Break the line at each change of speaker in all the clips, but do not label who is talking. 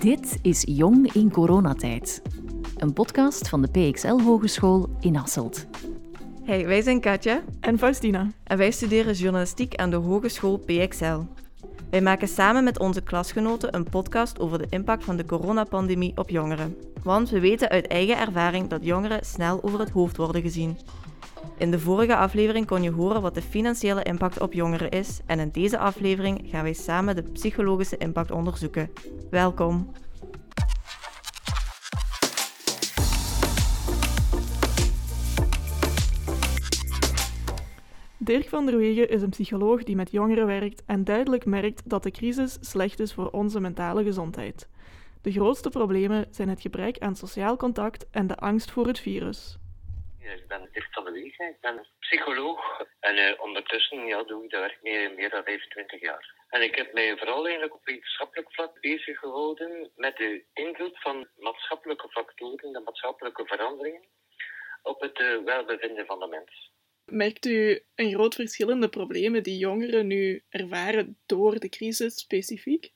Dit is Jong in Coronatijd. Een podcast van de PXL Hogeschool in Hasselt.
Hey, wij zijn Katja
En Faustina.
en wij studeren journalistiek aan de Hogeschool PXL. Wij maken samen met onze klasgenoten een podcast over de impact van de coronapandemie op jongeren. Want we weten uit eigen ervaring dat jongeren snel over het hoofd worden gezien. In de vorige aflevering kon je horen wat de financiële impact op jongeren is en in deze aflevering gaan wij samen de psychologische impact onderzoeken. Welkom!
Dirk van der Wegen is een psycholoog die met jongeren werkt en duidelijk merkt dat de crisis slecht is voor onze mentale gezondheid. De grootste problemen zijn het gebrek aan sociaal contact en de angst voor het virus.
Ja, ik ben Dirk van de Wegen, ik ben psycholoog en eh, ondertussen ja, doe ik dat werk meer, meer dan 25 jaar. En ik heb mij vooral eigenlijk op wetenschappelijk vlak bezig gehouden met de invloed van maatschappelijke factoren, de maatschappelijke veranderingen, op het eh, welbevinden van de mens.
Merkt u een groot verschil in de problemen die jongeren nu ervaren door de crisis specifiek?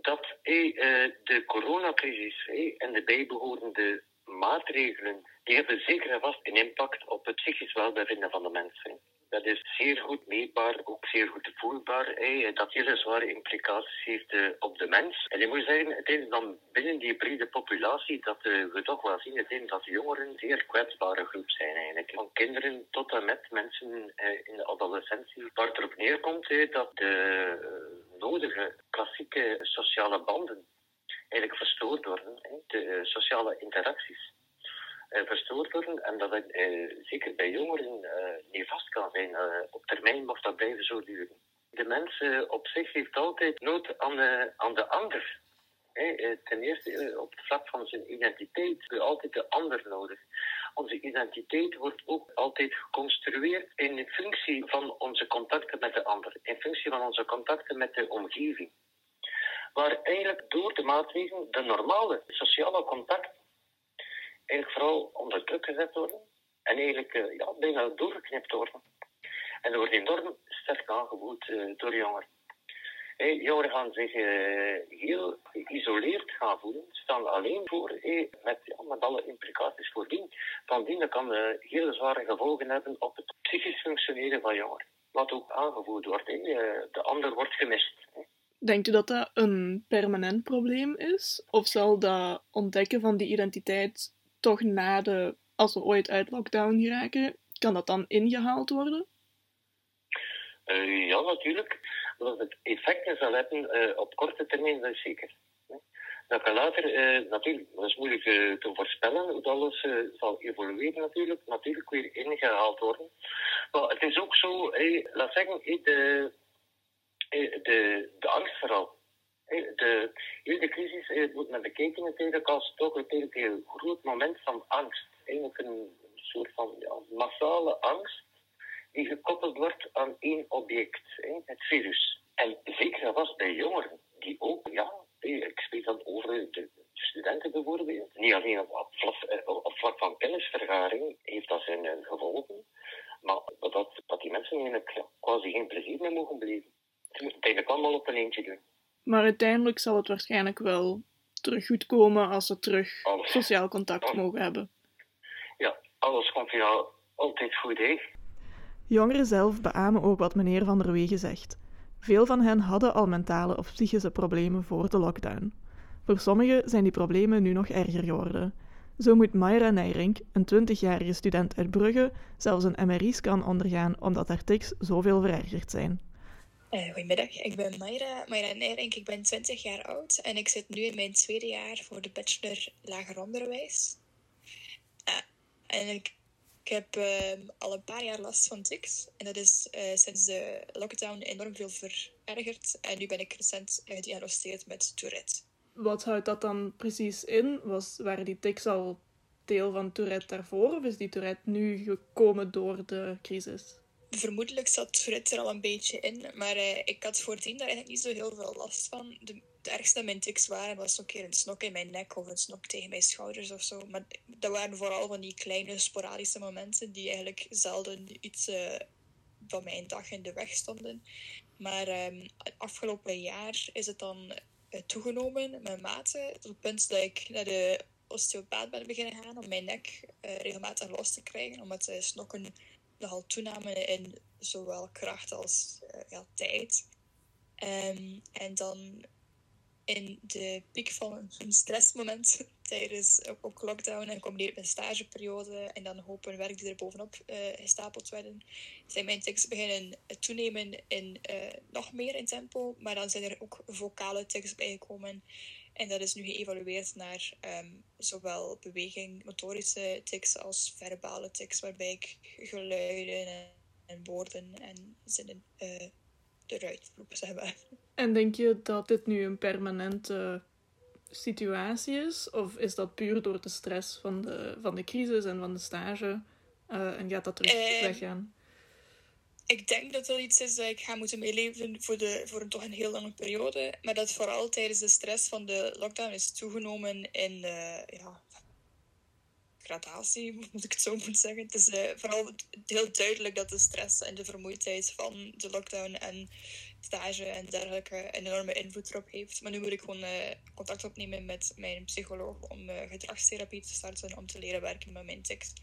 Dat eh, eh, de coronacrisis eh, en de bijbehorende maatregelen, die hebben zeker en vast een impact op het psychisch welbevinden van de mensen. Dat is zeer goed meetbaar, ook zeer goed voelbaar, hè, dat hele zware implicaties heeft eh, op de mens. En ik moet zeggen, het is dan binnen die brede populatie dat eh, we toch wel zien dat jongeren een zeer kwetsbare groep zijn eigenlijk. Van kinderen tot en met mensen eh, in de adolescentie. Waar het erop neerkomt dat de nodige klassieke sociale banden eigenlijk verstoord worden, de sociale interacties verstoord worden en dat het eh, zeker bij jongeren eh, niet vast kan zijn. Eh, op termijn mocht dat blijven zo duren. De mens op zich heeft altijd nood aan de, aan de ander. Ten eerste op het vlak van zijn identiteit heb je altijd de ander nodig. Onze identiteit wordt ook altijd geconstrueerd in functie van onze contacten met de ander, in functie van onze contacten met de omgeving. Waar eigenlijk door de maatregelen de normale sociale contacten eigenlijk vooral onder druk gezet worden en eigenlijk eh, ja, bijna doorgeknipt worden. En dat wordt enorm sterk aangevoeld eh, door jongeren. Jongeren gaan zich eh, heel geïsoleerd gaan voelen, staan alleen voor, hey, met, ja, met alle implicaties voordien. Van die dat kan hele zware gevolgen hebben op het psychisch functioneren van jongeren. Wat ook aangevoerd wordt, de ander wordt gemist.
Denkt u dat dat een permanent probleem is? Of zal dat ontdekken van die identiteit toch na de, als we ooit uit lockdown geraken, kan dat dan ingehaald worden?
Eh, ja, natuurlijk. Dat het effecten zal hebben eh, op korte termijn, dat is zeker. Dat kan later, eh, natuurlijk, dat is moeilijk te voorspellen hoe dat alles zal evolueren natuurlijk, natuurlijk weer ingehaald worden. Maar het is ook zo, laat zeggen, eh, de, de, de angst vooral. De crisis eh, wordt men bekeken natuurlijk als toch een heel groot moment van angst. Eigenlijk een soort van ja, massale angst die gekoppeld wordt aan één object, het virus. En zeker vast bij jongeren, die ook, ja, ik spreek dan over de studenten bijvoorbeeld. Niet alleen op, op, vlak, eh, van kennisvergaring heeft dat zijn eh, gevolgen, maar dat, dat die mensen eigenlijk ja, quasi geen plezier meer mogen beleven. Ze moeten het eigenlijk allemaal op een eentje doen.
Maar uiteindelijk zal het waarschijnlijk wel terug goed komen als ze terug
Alles.
sociaal contact mogen hebben.
Ja, alles komt ja altijd goed, hè.
Jongeren zelf beamen ook wat meneer Van der Wegen zegt. Veel van hen hadden al mentale of psychische problemen voor de lockdown. Voor sommigen zijn die problemen nu nog erger geworden. Zo moet Mayra Nijrink, een 20-jarige student uit Brugge, zelfs een MRI-scan ondergaan omdat haar tics zoveel verergerd zijn.
Eh, goedemiddag, ik ben Mayra, Mayra Nijrink, ik ben 20 jaar oud en ik zit nu in mijn tweede jaar voor de bachelor lager onderwijs. Eh, en ik, ik heb ehm, al een paar jaar last van tics en dat is eh, sinds de lockdown enorm veel verergerd en nu ben ik recent gediagnosticeerd met Tourette.
Wat houdt dat dan precies in? Was, waren die tics al deel van Tourette daarvoor of is die Tourette nu gekomen door de crisis?
Vermoedelijk zat Tourette er al een beetje in, maar eh, ik had voordien daar eigenlijk niet zo heel veel last van. De, ergste mijn tics waren was een keer een snok in mijn nek of een snok tegen mijn schouders of zo. Maar dat waren vooral van die kleine sporadische momenten die eigenlijk zelden iets eh, van mijn dag in de weg stonden. Maar ehm, afgelopen jaar is het dan toegenomen, mijn maten. Tot het punt dat ik naar de osteopaat ben beginnen gaan om mijn nek regelmatig los te krijgen, omdat de snokken nogal toenamen in zowel kracht als ja, tijd. Um, en dan in de piek van een stressmoment tijdens ook lockdown en combineerd met stageperiode en dan hopen werk die er bovenop uh, gestapeld werden, zijn mijn tics beginnen toenemen in uh, nog meer in tempo, maar dan zijn er ook vocale tics bijgekomen. En dat is nu geëvalueerd naar um, zowel beweging, motorische tics als verbale tics, waarbij ik geluiden en, en woorden en zinnen uh, eruit roep, zeg maar.
En denk je dat dit nu een permanente situatie is? Of is dat puur door de stress van de, van de crisis en van de stage? Uh, en gaat dat terug uh, weggaan?
Ik denk dat dat iets is dat ik ga moeten meeleven voor, de, voor een, toch een heel lange periode. Maar dat vooral tijdens de stress van de lockdown is toegenomen in uh, ja, gradatie, moet ik het zo moeten zeggen. Het is uh, vooral heel duidelijk dat de stress en de vermoeidheid van de lockdown en stage en dergelijke enorme invloed erop heeft. Maar nu moet ik gewoon uh, contact opnemen met mijn psycholoog om gedragstherapie te starten, om te leren werken met mijn tekst.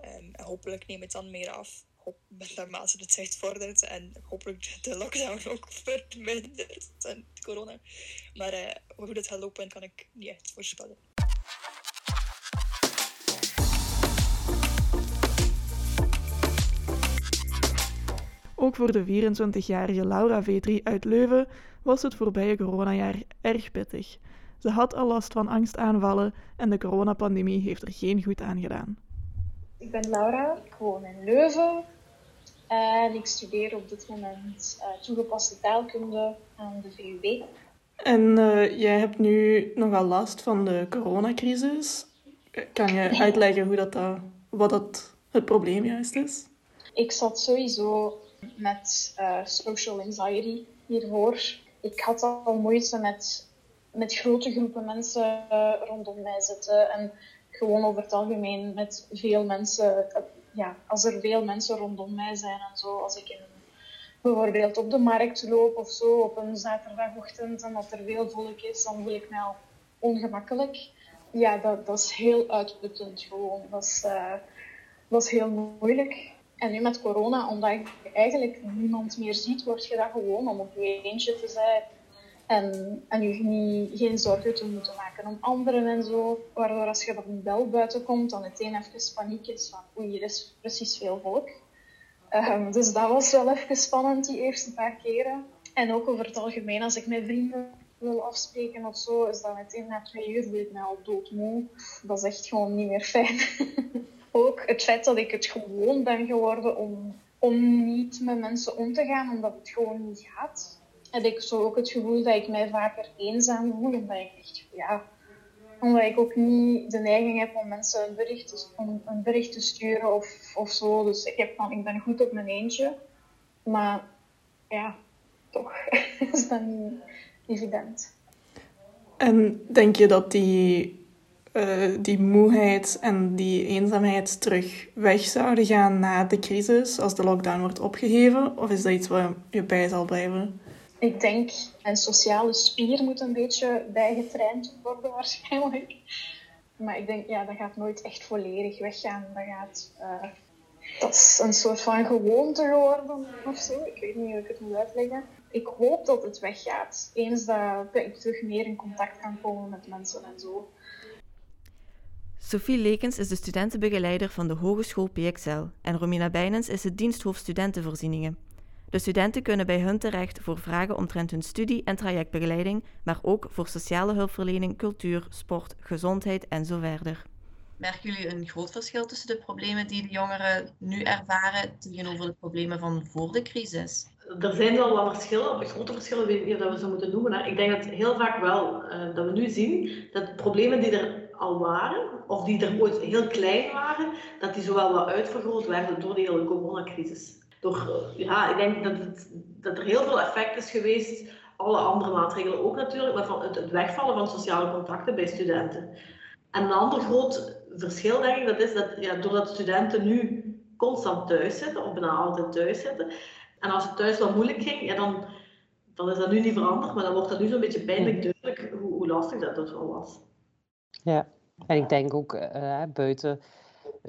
Um, en hopelijk neemt het dan meer af, hoop, naarmate de tijd vordert en hopelijk de lockdown ook vermindert en corona. Maar uh, hoe dat gaat lopen kan ik niet echt voorspellen.
Ook voor de 24-jarige Laura V3 uit Leuven was het voorbije coronajaar erg pittig. Ze had al last van angstaanvallen en de coronapandemie heeft er geen goed aan gedaan.
Ik ben Laura, ik woon in Leuven en ik studeer op dit moment uh, toegepaste taalkunde aan de VUB.
En uh, jij hebt nu nogal last van de coronacrisis. Kan je uitleggen hoe dat, uh, wat dat het probleem juist is?
Ik zat sowieso met uh, social anxiety hiervoor. Ik had al moeite met, met grote groepen mensen rondom mij zitten. En gewoon over het algemeen met veel mensen. Uh, ja, als er veel mensen rondom mij zijn en zo. Als ik bijvoorbeeld op de markt loop of zo op een zaterdagochtend en dat er veel volk is, dan voel ik mij al ongemakkelijk. Ja, dat, dat is heel uitputtend gewoon. Dat is, is heel moeilijk. En nu met corona, omdat je eigenlijk niemand meer ziet, word je dat gewoon om op je eentje te zijn. En, en je geen zorgen te moeten maken om anderen en zo. Waardoor als je dan wel buiten komt, dan meteen even paniek is van oei, hier is precies veel volk. Um, dus dat was wel even spannend die eerste paar keren. En ook over het algemeen, als ik met vrienden wil afspreken of zo, is dat meteen na twee uur voel ik mij al doodmoe. Dat is echt gewoon niet meer fijn. ook het feit dat ik het gewoon ben geworden om, om niet met mensen om te gaan, omdat het gewoon niet gaat. Heb ik zo ook het gevoel dat ik mij vaker eenzaam voel, omdat ik echt, ja, omdat ik ook niet de neiging heb om mensen een bericht te, om een bericht te sturen of, of zo. Dus ik, heb van, ik ben goed op mijn eentje. Maar ja, toch is dat niet evident.
En denk je dat die uh, die moeheid en die eenzaamheid terug weg zouden gaan na de crisis, als de lockdown wordt opgeheven? Of is dat iets waar je bij zal blijven?
Ik denk, een sociale spier moet een beetje bijgetraind worden waarschijnlijk. Maar ik denk, ja, dat gaat nooit echt volledig weggaan. Dat gaat... Uh, dat is een soort van gewoonte geworden of zo. Ik weet niet hoe ik het moet uitleggen. Ik hoop dat het weggaat. Eens dat ik terug meer in contact kan komen met mensen en zo.
Sophie Lekens is de studentenbegeleider van de Hogeschool PXL en Romina Bijnens is het diensthoofd studentenvoorzieningen. De studenten kunnen bij hun terecht voor vragen omtrent hun studie- en trajectbegeleiding, maar ook voor sociale hulpverlening, cultuur, sport, gezondheid en zo verder.
Merken jullie een groot verschil tussen de problemen die de jongeren nu ervaren tegenover de problemen van voor de crisis?
Er zijn wel wat verschillen, grote verschillen, weet niet of we ze moeten noemen. Ik denk dat heel vaak wel, uh, dat we nu zien, dat de problemen die er al waren, of die er ooit heel klein waren, dat die zowel wat uitvergroot werden door de hele coronacrisis. Door, eh, ja, ik denk dat, het, dat er heel veel effect is geweest, alle andere maatregelen ook natuurlijk, maar van het, het wegvallen van sociale contacten bij studenten. En een ander groot verschil, denk ik, dat is dat ja, doordat studenten nu constant thuis zitten, of bijna altijd thuis zitten, en als het thuis wel moeilijk ging, ja, dan dan is dat nu niet veranderd, maar dan wordt dat nu zo'n beetje pijnlijk duidelijk hoe, hoe lastig dat, dat wel was.
Ja, en ik denk ook uh, buiten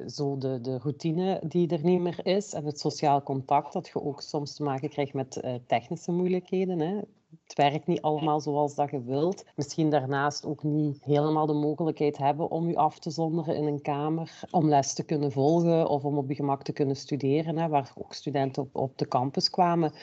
zo de, de routine die er niet meer is en het sociaal contact, dat je ook soms te maken krijgt met uh, technische moeilijkheden. Hè. Het werkt niet allemaal zoals dat je wilt. Misschien daarnaast ook niet helemaal de mogelijkheid hebben om je af te zonderen in een kamer, om les te kunnen volgen of om op je gemak te kunnen studeren, hè, waar ook studenten op, op de campus kwamen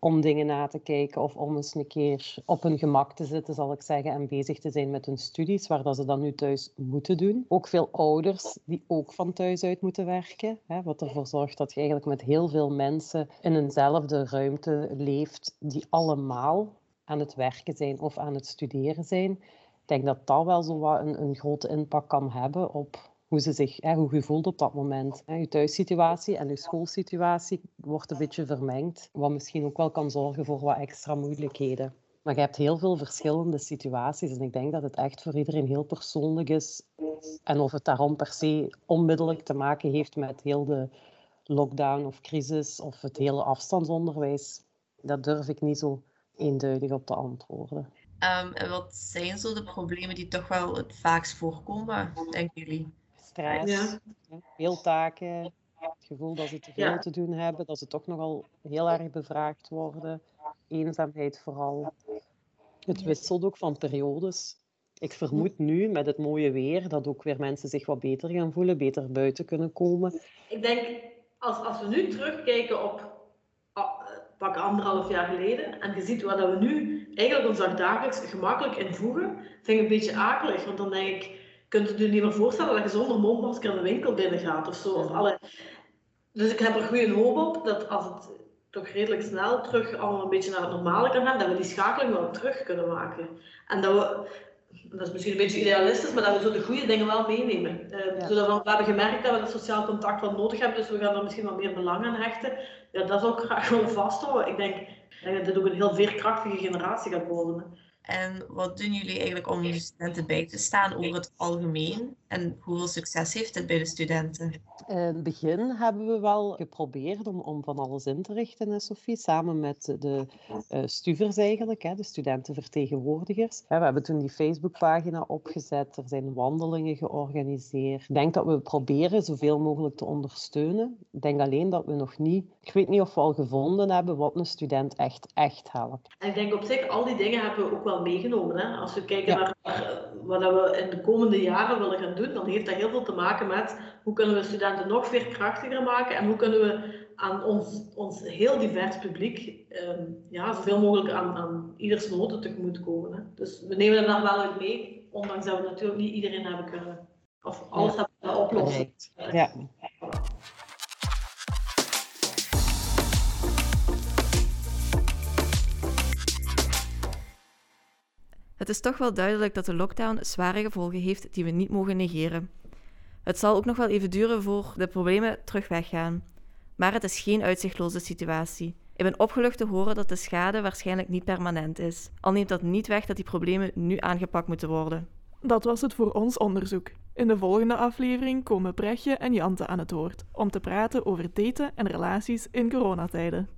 om dingen na te kijken of om eens een keer op hun gemak te zitten, zal ik zeggen, en bezig te zijn met hun studies, waar dat ze dan nu thuis moeten doen. Ook veel ouders die ook van thuis uit moeten werken, hè, wat ervoor zorgt dat je eigenlijk met heel veel mensen in eenzelfde ruimte leeft, die allemaal aan het werken zijn of aan het studeren zijn. Ik denk dat dat wel zo wat een, een grote impact kan hebben op hoe, ze zich, hè, hoe je voelt op dat moment. Hè. Je thuissituatie en je schoolsituatie wordt een beetje vermengd, wat misschien ook wel kan zorgen voor wat extra moeilijkheden. Maar je hebt heel veel verschillende situaties en ik denk dat het echt voor iedereen heel persoonlijk is. En of het daarom per se onmiddellijk te maken heeft met heel de lockdown of crisis of het hele afstandsonderwijs, dat durf ik niet zo eenduidig op te antwoorden.
Um, en wat zijn zo de problemen die toch wel het vaakst voorkomen, denken jullie?
Stress, ja. veel taken, het gevoel dat ze te veel te doen hebben, dat ze toch nogal heel erg bevraagd worden, eenzaamheid vooral. Het wisselt ook van periodes. Ik vermoed nu met het mooie weer dat ook weer mensen zich wat beter gaan voelen, beter buiten kunnen komen.
Ik denk, als, als we nu terugkijken op pak anderhalf jaar geleden en je ziet wat we nu eigenlijk ons dagelijks gemakkelijk invoegen, vind ik een beetje akelig. Want dan denk ik, kunt je je niet meer voorstellen dat je zonder mondmasker de winkel binnen gaat of zo. Of alle... Dus ik heb er goede hoop op dat als het toch redelijk snel terug allemaal een beetje naar het normale kan gaan, dat we die schakeling wel terug kunnen maken. En dat we, dat is misschien een beetje idealistisch, maar dat we zo de goede dingen wel meenemen. Uh, Zodat we, we, hebben gemerkt dat we dat sociaal contact wel nodig hebben, dus we gaan er misschien wat meer belang aan hechten. Ja, dat is ook graag willen vasthouden. Ik denk, dat dit ook een heel veerkrachtige generatie gaat worden.
En wat doen jullie eigenlijk om je studenten bij te staan over het algemeen? En hoeveel succes heeft het bij de studenten?
In het begin hebben we wel geprobeerd om, om van alles in te richten, hè, Sophie, samen met de uh, stuvers eigenlijk, hè, de studentenvertegenwoordigers. we hebben toen die Facebookpagina opgezet, er zijn wandelingen georganiseerd. Ik denk dat we proberen zoveel mogelijk te ondersteunen. Ik denk alleen dat we nog niet, ik weet niet of we al gevonden hebben wat een student echt, echt helpt.
En ik denk op zich, al die dingen hebben we ook wel meegenomen. Hè? Als we kijken naar wat we in de komende jaren willen gaan doen, dan heeft dat heel veel te maken met hoe kunnen we studenten nog veerkrachtiger maken en hoe kunnen we aan ons, ons heel divers publiek um, ja, zoveel mogelijk aan, aan ieders noten tegemoet komen. Hè. Dus we nemen dat dan wel uit mee, ondanks dat we natuurlijk niet iedereen hebben kunnen, of alles ja. hebben oplossen.
Ja.
Het is toch wel duidelijk dat de lockdown zware gevolgen heeft die we niet mogen negeren. Het zal ook nog wel even duren voor de problemen terug weggaan. Maar het is geen uitzichtloze situatie. Ik ben opgelucht te horen dat de schade waarschijnlijk niet permanent is. Al neemt dat niet weg dat die problemen nu aangepakt moeten worden.
Dat was het voor ons onderzoek. In de volgende aflevering komen Brechtje en Jante aan het woord om te praten over daten en relaties in coronatijden.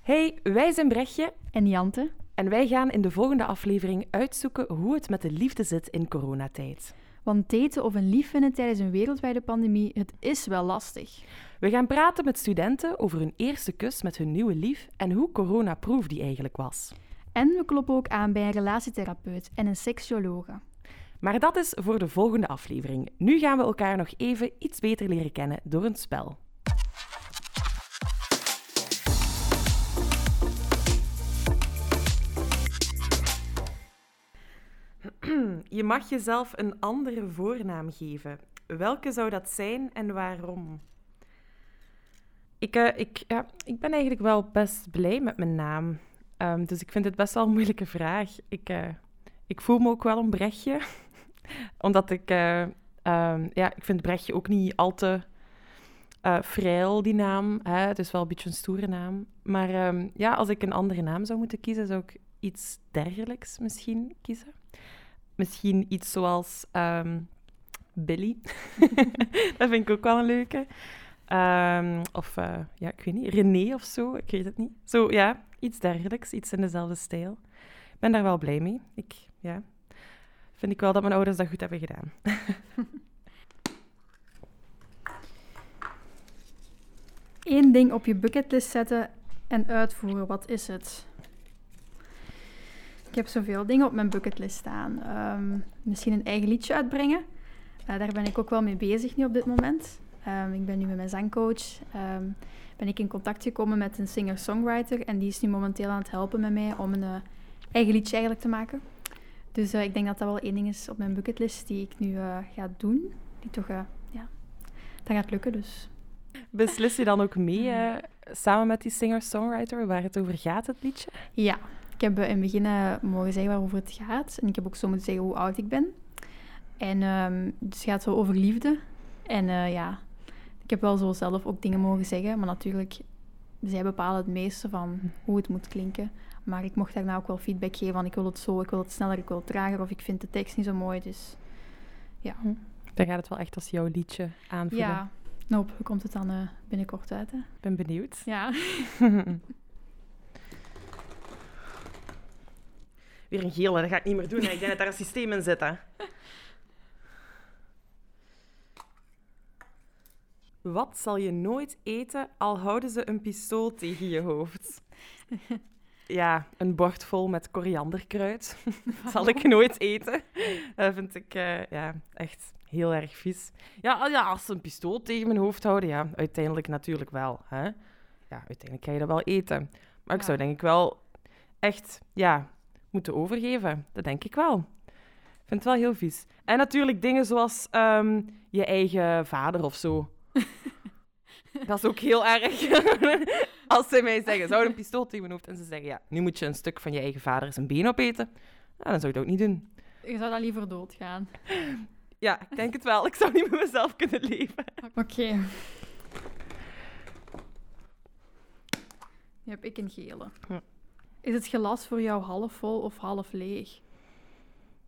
Hey, wij zijn Brechtje
en Jante.
En wij gaan in de volgende aflevering uitzoeken hoe het met de liefde zit in coronatijd.
Want daten of een lief vinden tijdens een wereldwijde pandemie, het is wel lastig.
We gaan praten met studenten over hun eerste kus met hun nieuwe lief en hoe coronaproof die eigenlijk was.
En we kloppen ook aan bij een relatietherapeut en een seksuologe.
Maar dat is voor de volgende aflevering. Nu gaan we elkaar nog even iets beter leren kennen door een spel. Je mag jezelf een andere voornaam geven. Welke zou dat zijn en waarom? Ik, uh, ik, ja, ik ben eigenlijk wel best blij met mijn naam. Um, dus ik vind het best wel een moeilijke vraag. Ik, uh, ik voel me ook wel een Brechtje. Omdat ik... Uh, um, ja, ik vind Brechtje ook niet al te vrij, die naam. Hè? Het is wel een beetje een stoere naam. Maar um, ja, als ik een andere naam zou moeten kiezen, zou ik iets dergelijks misschien kiezen. Misschien iets zoals um, Billy. dat vind ik ook wel een leuke. Ehm, of, eh, ja, ik weet niet, René of zo, ik weet het niet. Zo, ja, iets dergelijks, iets in dezelfde stijl. Ik ben daar wel blij mee. Ik, ja, vind ik wel dat mijn ouders dat goed hebben gedaan.
Eén ding op je bucketlist zetten en uitvoeren, wat is het? Ik heb zoveel dingen op mijn bucketlist staan. Ehm, misschien een eigen liedje uitbrengen. Uh, daar ben ik ook wel mee bezig nu op dit moment. Um, ik ben nu met mijn zangcoach. Um, ben ik in contact gekomen met een singer-songwriter. En die is nu momenteel aan het helpen met mij om een uh, eigen liedje eigenlijk te maken. Dus uh, ik denk dat dat wel één ding is op mijn bucketlist die ik nu ga doen. Die toch, ja, dat gaat lukken. Dus
Beslis je dan ook mee samen met die singer-songwriter waar het over gaat, het liedje?
Ja, ik heb in het begin uh, mogen zeggen waarover het gaat. En ik heb ook zo moeten zeggen hoe oud ik ben. En um, dus het gaat zo over liefde. En uh, ja, ik heb wel zo zelf ook dingen mogen zeggen. Maar natuurlijk, zij bepalen het meeste van hoe het moet klinken. Maar ik mocht daarna ook wel feedback geven van ik wil het zo, ik wil het sneller, ik wil het trager. Of ik vind de tekst niet zo mooi. Dus ja.
Dan gaat het wel echt als jouw liedje aanvoelen.
Ja, hoe komt het dan uh, binnenkort uit? Ik
ben benieuwd.
Ja.
Weer een gele, dat ga ik niet meer doen. Ik denk dat daar een systeem in zit. Hè. Wat zal je nooit eten, al houden ze een pistool tegen je hoofd? Ja, een bord vol met korianderkruid. dat zal ik nooit eten. Dat vind ik uh, ja, echt heel erg vies. Ja, ja, als ze een pistool tegen mijn hoofd houden, ja, uiteindelijk natuurlijk wel. Hè? Ja, uiteindelijk ga je dat wel eten. Maar ik zou denk ik wel echt, ja, moeten overgeven. Dat denk ik wel. Ik vind het wel heel vies. En natuurlijk dingen zoals um, je eigen vader of zo. dat is ook heel erg. Als ze mij zeggen, zou een pistool tegen mijn hoofd en ze zeggen, ja, nu moet je een stuk van je eigen vader zijn been opeten. Dan zou ik dat ook niet doen.
Je zou dan liever doodgaan.
Ja, ik denk het wel. Ik zou niet met mezelf kunnen leven.
Oké. Okay. Nu heb ik een gele. Ja. Is het glas voor jou half vol of half leeg?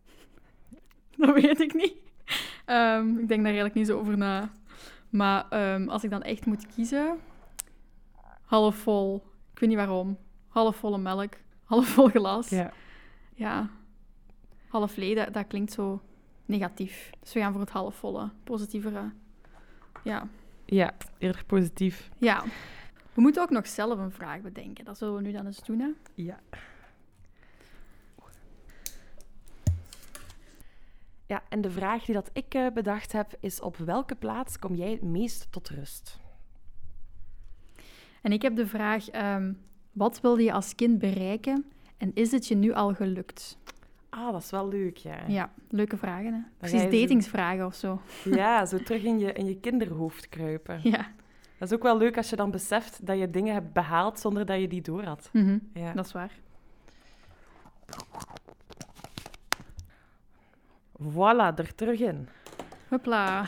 Dat weet ik niet. Um, ik denk daar eigenlijk niet zo over na. Maar um, als ik dan echt moet kiezen, half vol. Ik weet niet waarom. Half volle melk, half vol glas.
Ja.
Ja. Half leeg, dat, dat klinkt zo negatief. Dus we gaan voor het halfvolle, positievere. Ja.
Ja, eerder positief.
Ja. We moeten ook nog zelf een vraag bedenken. Dat zullen we nu dan eens doen, hè?
Ja. Ja, en de vraag die dat ik uh, bedacht heb is: op welke plaats kom jij het meest tot rust?
En ik heb de vraag: um, wat wilde je als kind bereiken en is het je nu al gelukt?
Ah, dat is wel leuk, ja.
Ja, leuke vragen, hè? Precies datingsvragen zo... of zo.
Ja, zo terug in je, in je kinderhoofd kruipen.
Ja.
Dat is ook wel leuk als je dan beseft dat je dingen hebt behaald zonder dat je die door had.
Mm -hmm. ja. Dat is waar.
Voilà, er terug in.
Hopla.